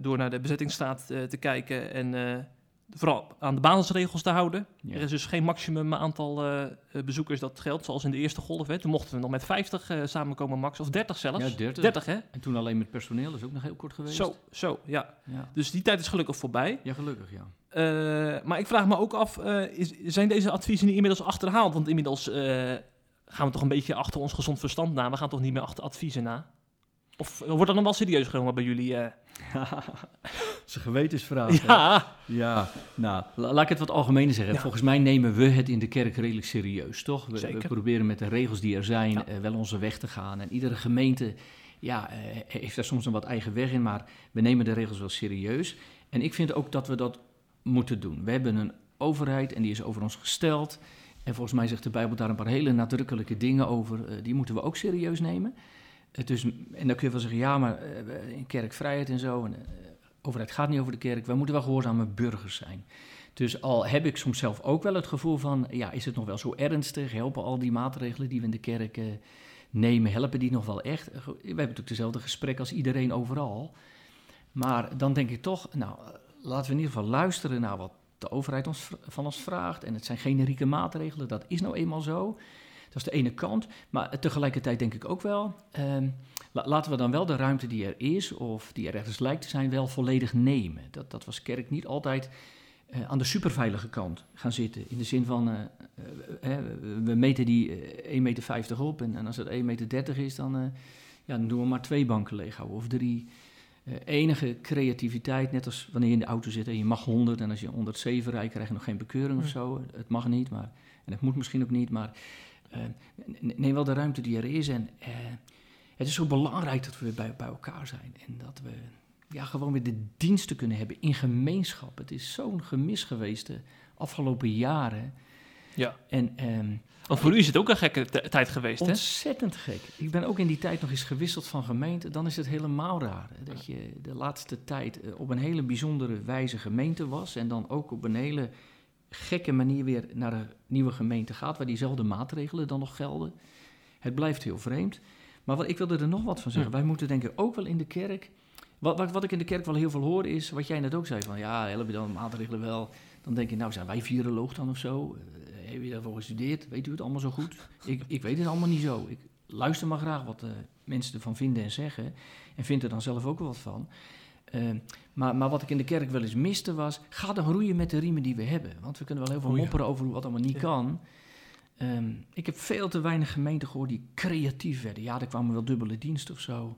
door naar de bezettingsstaat te kijken en vooral aan de basisregels te houden. Er is dus geen maximum aantal uh, bezoekers dat geldt, zoals in de eerste golf. Hè. Toen mochten we nog met 50 uh, eh, samenkomen, max, of 30 zelfs. Ja, 30. 30 hè? En toen alleen met personeel, is ook nog heel kort geweest. Zo, zo ja. ja. Dus die tijd is gelukkig voorbij. Ja, gelukkig, ja. Uh, maar ik vraag me ook af, is, zijn deze adviezen niet inmiddels achterhaald? Want inmiddels gaan we toch een beetje achter ons gezond verstand na. We gaan toch niet meer achter adviezen na? Of wordt dat nog wel serieus genomen bij jullie? Uh? dat is een gewetensvraag. Ja. Ja, nou, laat ik het wat algemener zeggen. Volgens mij nemen we het in de kerk redelijk serieus, toch? We, we proberen met de regels die er zijn uh, wel onze weg te gaan. En iedere gemeente ja, uh, heeft daar soms een wat eigen weg in, maar we nemen de regels wel serieus. En ik vind ook dat we dat moeten doen. We hebben een overheid en die is over ons gesteld. En volgens mij zegt de Bijbel daar een paar hele nadrukkelijke dingen over. die moeten we ook serieus nemen. Het en dan kun je wel zeggen, ja, maar uh, in kerkvrijheid en zo, en, uh, overheid gaat niet over de kerk, wij moeten wel gehoorzame burgers zijn. Dus al heb ik soms zelf ook wel het gevoel van, ja, is het nog wel zo ernstig? Helpen al die maatregelen die we in de kerk uh, nemen, helpen die nog wel echt? We hebben natuurlijk dezelfde gesprek als iedereen overal. Maar dan denk ik toch, nou, laten we in ieder geval luisteren naar wat de overheid ons, van ons vraagt. En het zijn generieke maatregelen, dat is nou eenmaal zo. Dat is de ene kant. Maar tegelijkertijd denk ik ook wel, um, laten we dan wel de ruimte die er is, of die er ergens lijkt te zijn, wel volledig nemen. Dat, dat was kerk niet altijd uh, aan de superveilige kant gaan zitten. In de zin van, uh, uh, we meten die 1,50 meter op en, en, als het 1,30 meter is, dan, ja, dan doen we maar twee banken leeg of drie. enige creativiteit, net als wanneer je in de auto zit en je mag 100 en als je 107 rijdt, krijg je nog geen bekeuring of zo. Het mag niet, maar, en het moet misschien ook niet, maar neem wel de ruimte die er is. En het is zo belangrijk dat we bij, bij elkaar zijn en dat we ja, gewoon weer de diensten kunnen hebben in gemeenschap. Het is zo'n gemis geweest de afgelopen jaren. Ja. En, um, Want voor u is het ook een gekke tijd geweest, Ontzettend gek. Ik ben ook in die tijd nog eens gewisseld van gemeente. Dan is het helemaal raar hè, dat je de laatste tijd eh, op een hele bijzondere wijze gemeente was. En dan ook op een hele gekke manier weer naar een nieuwe gemeente gaat, waar diezelfde maatregelen dan nog gelden. Het blijft heel vreemd. Maar wat, ik wilde er nog wat van zeggen. Wij moeten denk ik ook wel in de kerk wat, wat, wat, ik in de kerk wel heel veel hoor is, wat jij net ook zei, van ja, je dan maatregelen wel. Dan denk je, nou zijn wij viroloog dan of zo? Uh, heb je daarvoor gestudeerd? Weet u het allemaal zo goed? ik, ik weet het allemaal niet zo. Ik luister maar graag wat uh, mensen ervan vinden en zeggen. En vind er dan zelf ook wel wat van. Uh, maar, maar wat ik in de kerk wel eens miste was, ga dan roeien met de riemen die we hebben. Want we kunnen wel heel veel oh, mopperen over wat allemaal niet ja. kan. Um, ik heb veel te weinig gemeenten gehoord die creatief werden. Ja, er kwamen wel dubbele diensten of zo.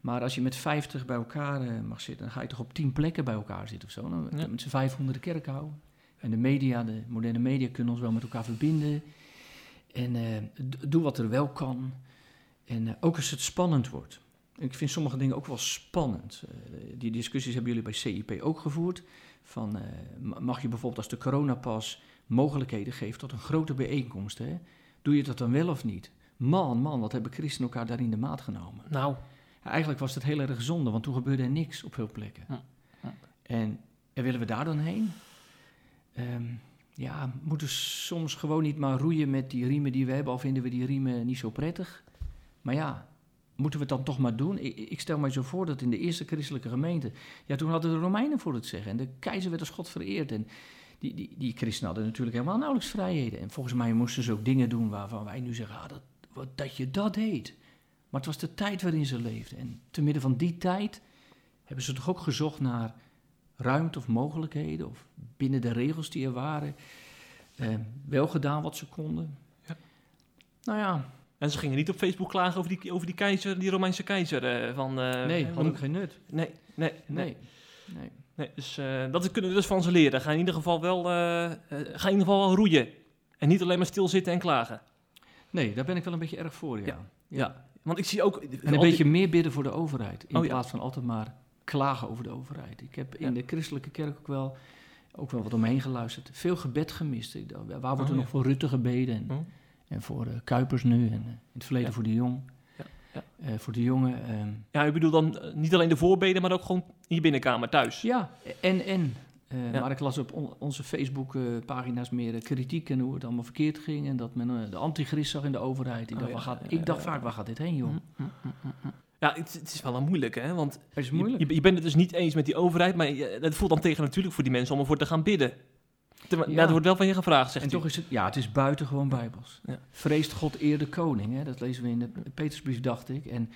Maar als je met 50 bij elkaar uh, mag zitten, dan ga je toch op 10 plekken bij elkaar zitten of zo. Dan ja. met z'n 500 de kerk houden. En de media, de moderne media, kunnen ons wel met elkaar verbinden. En uh, doe wat er wel kan. En uh, ook als het spannend wordt. Ik vind sommige dingen ook wel spannend. die discussies hebben jullie bij CIP ook gevoerd. Van, mag je bijvoorbeeld als de coronapas mogelijkheden geeft tot een grote bijeenkomst, hè? doe je dat dan wel of niet? Man, man, wat hebben christenen elkaar daarin de maat genomen? Nou, eigenlijk was het heel erg zonde, want toen gebeurde er niks op veel plekken. Ja. Ja. En, en, willen we daar dan heen? Um, ja, moeten soms gewoon niet maar roeien met die riemen die we hebben, al vinden we die riemen niet zo prettig. Maar ja, moeten we het dan toch maar doen? Ik, ik, stel mij zo voor dat in de eerste christelijke gemeente, ja, toen hadden de Romeinen voor het zeggen en de keizer werd als God vereerd. En die, die, die christenen hadden natuurlijk helemaal nauwelijks vrijheden. En volgens mij moesten ze ook dingen doen waarvan wij nu zeggen, ah, dat, wat, dat je dat deed. Maar het was de tijd waarin ze leefden. En te midden van die tijd hebben ze toch ook gezocht naar ruimte of mogelijkheden, of binnen de regels die er waren, eh, wel gedaan wat ze konden. Ja. Nou ja. En ze gingen niet op Facebook klagen over die, over die keizer, die Romeinse keizer. Eh, van, uh, nee, had ook geen nut. Nee, nee, nee. nee. nee. dus uh, dat kunnen we dus van ze leren. Ga in ieder geval wel, ga in ieder geval wel roeien. En niet alleen maar stilzitten en klagen. Nee, daar ben ik wel een beetje erg voor, ja. ja. ja. Want ik zie ook... En een beetje meer bidden voor de overheid. In oh, plaats van altijd maar klagen over de overheid. Ik heb in de christelijke kerk ook wel, ook wel wat omheen geluisterd. Veel gebed gemist. Waar wordt er oh, nog voor Rutte gebeden? En, oh. En voor uh, Kuipers nu. En uh, in het verleden voor de jong. Uh, voor de jongen. Ehm. ja, ik bedoel dan niet alleen de voorbeden, maar ook gewoon in je binnenkamer thuis. Ja, en, en. Ja. Maar ik las op on onze Facebook-pagina's meer kritiek en hoe het allemaal verkeerd ging. En dat men de antichrist zag in de overheid. Ik, oh, dacht, ja, gaat, ik dacht vaak, waar gaat dit heen, joh? Mm, mm, mm, ja, het, het, is wel een moeilijke, hè? Want het is moeilijk. Je, je, bent het dus niet eens met die overheid, maar het voelt dan tegen natuurlijk voor die mensen om ervoor te gaan bidden. Te, ja. er wordt wel van je gevraagd, zegt En toch is het, ja, het is buitengewoon bijbels. Ja. Vreest God eer de koning, hè? Dat lezen we in de Petersbrief, dacht ik. En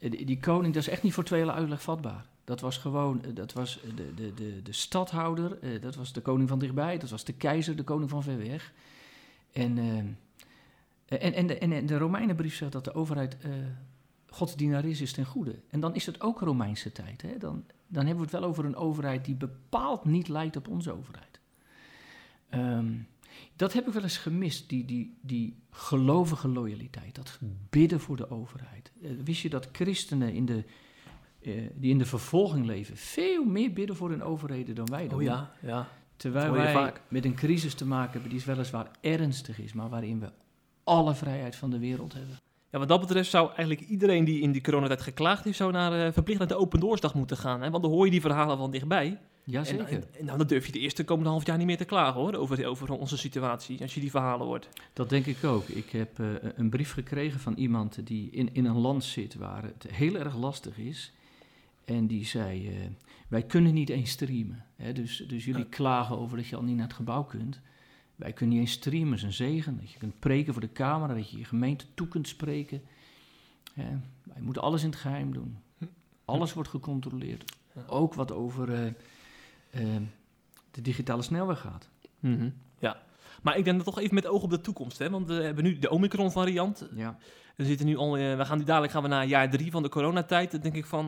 die, die koning, dat is echt niet voor tweeërlei uitleg vatbaar. Dat was gewoon, eh, dat was de, de, de, de stadhouder, dat was de koning van dichtbij, dat was de keizer, de koning van ver weg. En, uh, en, en, de, en de Romeinenbrief zegt dat de overheid uh, Gods dienaar is, is ten goede. En dan is het ook Romeinse tijd. Hè? Dan, dan hebben we het wel over een overheid die bepaald niet lijkt op onze overheid. Um, dat heb ik wel eens gemist, die, die, die gelovige loyaliteit, dat bidden voor de overheid. wist je dat christenen in de uh, die in de vervolging leven, veel meer bidden voor hun overheden dan wij doen. Oh ja, ja. Terwijl wij vaak. met een crisis te maken hebben die weliswaar ernstig is, maar waarin we alle vrijheid van de wereld hebben. Ja, wat dat betreft zou eigenlijk iedereen die in die coronatijd geklaagd heeft, zou naar, eh, verplicht naar de open doorsdag moeten gaan. Hè? Want dan hoor je die verhalen van dichtbij. Jazeker. En, en, en nou, dan durf je de eerste komende half jaar niet meer te klagen hoor, over, over onze situatie, als je die verhalen hoort. Dat denk ik ook. Ik heb eh, een brief gekregen van iemand die in, in een land zit waar het heel erg lastig is. En die zei, eh, wij kunnen niet eens streamen. Hè? Dus, dus jullie klagen over dat je al niet naar het gebouw kunt. Wij kunnen niet eens streamen, dat is een zegen. Dat je kunt preken voor de camera, dat je je gemeente toe kunt spreken. Hè? Wij moeten alles in het geheim doen. Alles wordt gecontroleerd. Ook wat over eh, eh, de digitale snelweg gaat. Mhm. Ja, maar ik denk dat toch even met oog op de toekomst, hè? want we hebben nu de Omicron variant. Ja. We zitten nu al, eh, we gaan nu dadelijk gaan we naar jaar drie van de coronatijd. Dan denk ik van,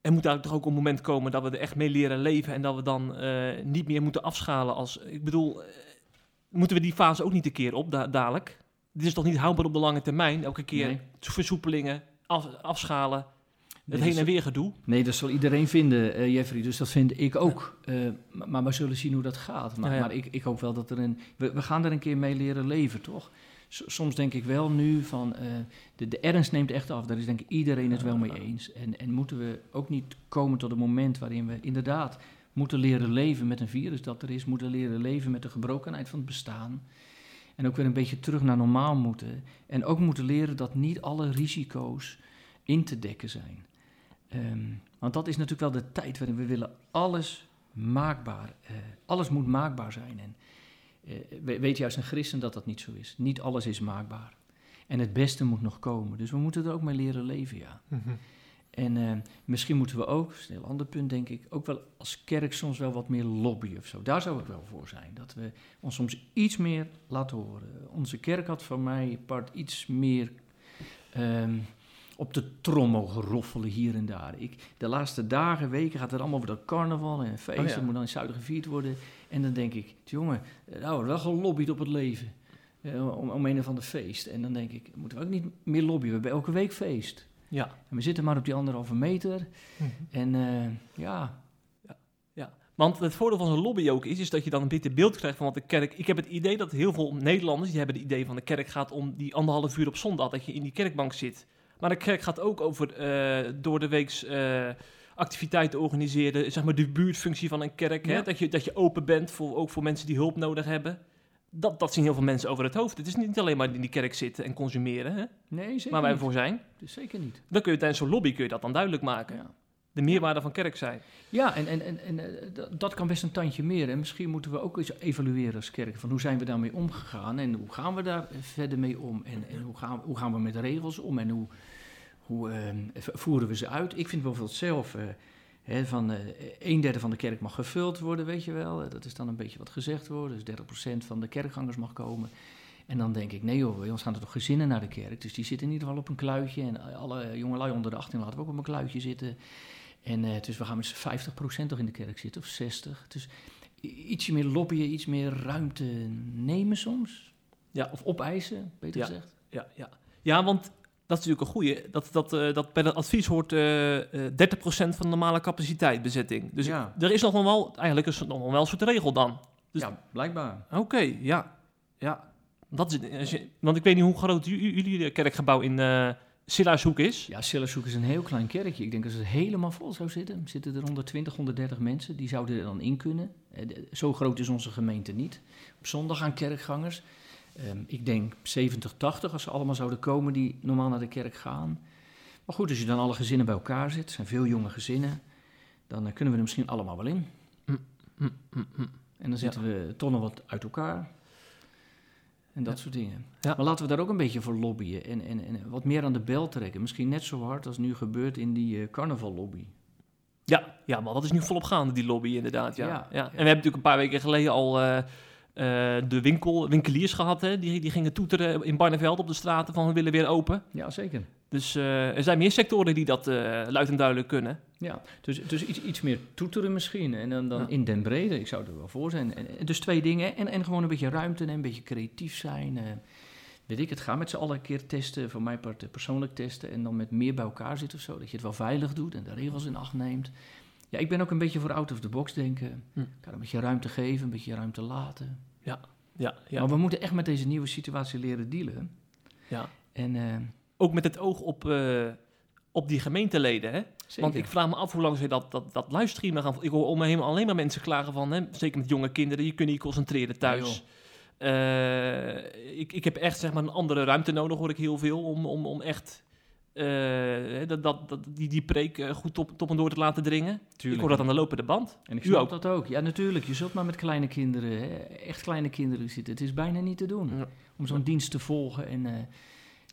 er moet eigenlijk toch ook een moment komen dat we er echt mee leren leven en dat we dan eh, niet meer moeten afschalen als, ik bedoel, eh, moeten we die fase ook niet een keer op da- dadelijk? Dit is toch niet houdbaar op de lange termijn? Elke keer Nee. versoepelingen, af- afschalen, het heen en weer gedoe. Nee, dat zal iedereen vinden, eh, Jeffrey. Dus dat vind ik ook. Eh, maar, maar we zullen zien hoe dat gaat. Maar, Ja, ja. maar ik, ik hoop wel dat er een... We, we gaan er een keer mee leren leven, toch? S- soms denk ik wel nu van... eh, de, de ernst neemt echt af. Daar is denk ik iedereen het wel mee eens. En, en moeten we ook niet komen tot een moment waarin we inderdaad... moeten leren leven met een virus dat er is. Moeten leren leven met de gebrokenheid van het bestaan. En ook weer een beetje terug naar normaal moeten. En ook moeten leren dat niet alle risico's in te dekken zijn. Ehm, want dat is natuurlijk wel de tijd waarin we willen alles maakbaar. eh, alles moet maakbaar zijn. En we- weet juist een christen dat dat niet zo is. Niet alles is maakbaar. En het beste moet nog komen. Dus we moeten er ook mee leren leven, ja. En eh, misschien moeten we ook, dat is een heel ander punt denk ik, ook wel als kerk soms wel wat meer lobbyen of zo. Daar zou ik wel voor zijn. Dat we ons soms iets meer laten horen. Onze kerk had van mij part iets meer ehm, op de trom mogen roffelen hier en daar. Ik, de laatste dagen, weken gaat het allemaal over dat carnaval en feesten. Oh ja. moet dan in zuiden gevierd worden. En dan denk ik, jongen, eh, nou wordt wel gelobbyd op het leven. eh, om, om een of ander feest. En dan denk ik, moeten we ook niet meer lobbyen? We hebben elke week feest. Ja. En we zitten maar op die anderhalve meter. En eh, ja, Want het voordeel van zo'n lobby ook is, is dat je dan een beetje beeld krijgt van wat de kerk... Ik heb het idee dat heel veel Nederlanders, die hebben het idee van de kerk gaat om die anderhalf uur op zondag, dat je in die kerkbank zit. Maar de kerk gaat ook over eh, door de weeks eh, activiteiten organiseren, zeg maar de buurtfunctie van een kerk. Hè? Dat, je, dat je open bent, voor, ook voor mensen die hulp nodig hebben. Dat, dat zien heel veel mensen over het hoofd. Het is niet alleen maar in die kerk zitten en consumeren, hè? nee, zeker waar wij niet. voor zijn. Dus zeker niet. Dan kun je tijdens zo'n lobby kun je dat dan duidelijk maken. Ja. De meerwaarde van kerk zijn. Ja, en, en, en, en eh, dat- kan best een tandje meer. En misschien moeten we ook eens evalueren als kerk. Van hoe zijn we daarmee omgegaan en hoe gaan we daar verder mee om? En, en hoe, gaan, hoe gaan we met de regels om en hoe, hoe eh, v- voeren we ze uit? Ik vind bijvoorbeeld zelf, eh, hè, van eh een derde van de kerk mag gevuld worden, weet je wel. Eh, Dat is dan een beetje wat gezegd wordt. Dus 30% van de kerkgangers mag komen. En dan denk ik, nee joh, bij ons gaan er toch gezinnen naar de kerk. Dus die zitten in ieder geval op een kluitje. En alle jongelui onder de 18 laten we ook op een kluitje zitten. En dus we gaan met z'n 50% toch in de kerk zitten, of 60. Dus ietsje meer lobbyen, iets meer ruimte nemen soms. Ja. Of opeisen, beter Ja. gezegd. Ja, ja. ja, want dat is natuurlijk een goeie. Dat, dat, eh, dat bij het advies hoort eh, eh, 30% van de normale capaciteit bezetting. Dus Ja. er is nog wel, eigenlijk is nog wel een soort regel dan. Dus- ja, blijkbaar. Oké, ja. ja. Dat is, je- want ik weet niet hoe groot ju- ju- jullie kerkgebouw in eh Sillarshoek is. Ja, Sillershoek is een heel klein kerkje. Ik denk als het helemaal vol zou zitten, zitten er 120, 130 mensen. Die zouden er dan in kunnen. Eh, Zo groot is onze gemeente niet. Op zondag gaan kerkgangers. Ehm, ik denk 70, 80 als ze allemaal zouden komen die normaal naar de kerk gaan. Maar goed, als je dan alle gezinnen bij elkaar zit, zijn veel jonge gezinnen, dan eh, kunnen we er misschien allemaal wel in. Hm, hm, hm. En dan zitten we nog wat uit elkaar. En dat Ja. soort dingen. Ja. Maar laten we daar ook een beetje voor lobbyen. En, en, en wat meer aan de bel trekken. Misschien net zo hard als nu gebeurt in die eh, carnavallobby. Ja, ja, maar dat is nu volop gaande, die lobby inderdaad. Ja. Ja, Ja, ja. En we hebben natuurlijk een paar weken geleden al eh, eh, de winkel, winkeliers gehad. Hè? Die, die gingen toeteren in Barneveld op de straten van we willen weer open. Ja, zeker. Dus eh, er zijn meer sectoren die dat eh, luid en duidelijk kunnen. Ja, dus, dus iets, iets meer toeteren misschien. En dan, dan Ja. in den brede, ik zou er wel voor zijn. En, dus twee dingen. En, en gewoon een beetje ruimte en een beetje creatief zijn. weet ik het, ga met z'n allen een keer testen. Voor mijn part persoonlijk testen. En dan met meer bij elkaar zitten of zo. Dat je het wel veilig doet en de regels in acht neemt. Ja, ik ben ook een beetje voor out of the box denken. Hm. Ik kan een beetje ruimte geven, een beetje ruimte laten. Ja, ja. Maar we moeten echt met deze nieuwe situatie leren dealen. ja. En, eh, Ook met het oog op, eh, op die gemeenteleden, hè? zeker. Want ik vraag me af hoe lang ze dat, dat, dat livestreamen gaan. Ik hoor om me heen alleen maar mensen klagen van, hè, zeker met jonge kinderen, je kunt niet concentreren thuis. Eh, ik, ik heb echt zeg maar een andere ruimte nodig, hoor ik heel veel, om, om, om echt eh, dat, dat, dat, die, die preek eh, goed top, top en door te laten dringen. Tuurlijk. Ik hoor dat aan de lopende band. En ik U ook? dat ook. Ja, natuurlijk. Je zult maar met kleine kinderen, hè, echt kleine kinderen zitten. Het is bijna niet te doen Ja. om zo'n dienst te volgen. En, eh,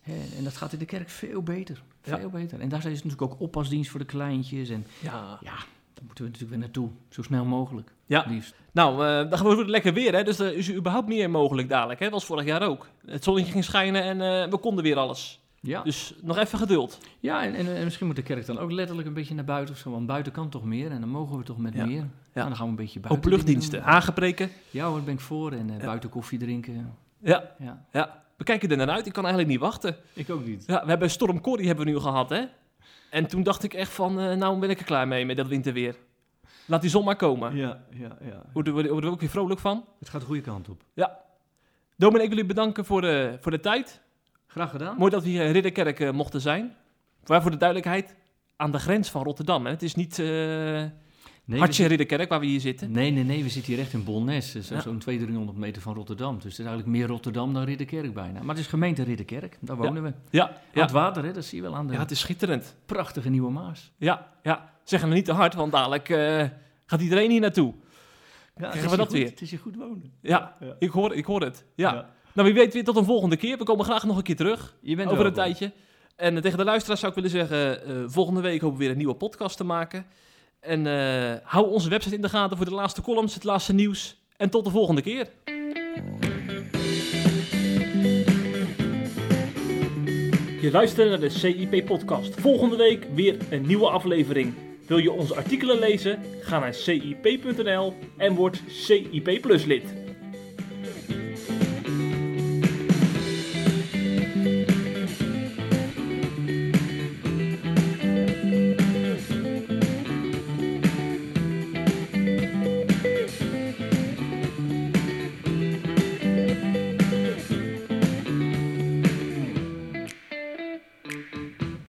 hè, en dat gaat in de kerk veel beter. Ja. Veel beter. En daar is natuurlijk ook oppasdienst voor de kleintjes. En Ja. ja, daar moeten we natuurlijk weer naartoe. Zo snel mogelijk. Ja. Liefst. Nou, dan gaan we lekker weer, hè? Dus er is überhaupt meer mogelijk dadelijk, hè? Was vorig jaar ook. Het zonnetje ging schijnen en we konden weer alles. Ja, Dus nog even geduld. ja en, en, en misschien moet de kerk dan ook letterlijk een beetje naar buiten of zo. Want buiten kan toch meer en dan mogen we toch met Ja. meer. Ja. dan gaan we een beetje Ook buiten. luchtdiensten, dingen doen. hagenpreken. Ja hoor, ben ik voor. En eh, Ja. buiten koffie drinken. Ja, Ja, ja. We kijken er naar uit. Ik kan eigenlijk niet wachten. ik ook niet. Ja, we hebben Storm Corrie hebben we nu gehad, hè? En toen dacht ik echt van, eh, nou ben ik er klaar mee met dat winterweer. Laat die zon maar komen. Ja, ja, ja. Worden we worden we ook weer vrolijk van. Het gaat de goede kant op. Dominee, ik wil u bedanken voor de, voor de tijd. Graag gedaan. Mooi dat we hier in Ridderkerk eh, mochten zijn. Maar voor de duidelijkheid, aan de grens van Rotterdam. Hè? Het is niet eh Nee, Hartje we Ridderkerk waar we hier zitten. nee, nee, nee, we zitten hier echt in Bolnes, zo- Ja. zo'n 200, 300 meter van Rotterdam. Dus het is eigenlijk meer Rotterdam dan Ridderkerk bijna. Maar het is gemeente Ridderkerk, daar wonen we. Ja, Aan ja. het water, hè, dat zie je wel aan de ja, het is schitterend. prachtige Nieuwe Maas. Ja, ja. Zeg het niet te hard, want dadelijk eh, gaat iedereen hier naartoe. Ja, Krijgen we dat weer? Het is hier goed wonen. Ja, Ja. Ik, hoor, ik hoor het. Ja. Nou, wie weet weer tot een volgende keer. We komen graag nog een keer terug. Je bent over een welkom. tijdje. En eh, tegen de luisteraars zou ik willen zeggen, eh, volgende week hopen we weer een nieuwe podcast te maken. En eh, hou onze website in de gaten voor de laatste columns, het laatste nieuws. En tot de volgende keer. Je luistert naar de CIP podcast. Volgende week weer een nieuwe aflevering. Wil je onze artikelen lezen? Ga naar cip.nl en word CIP Plus lid.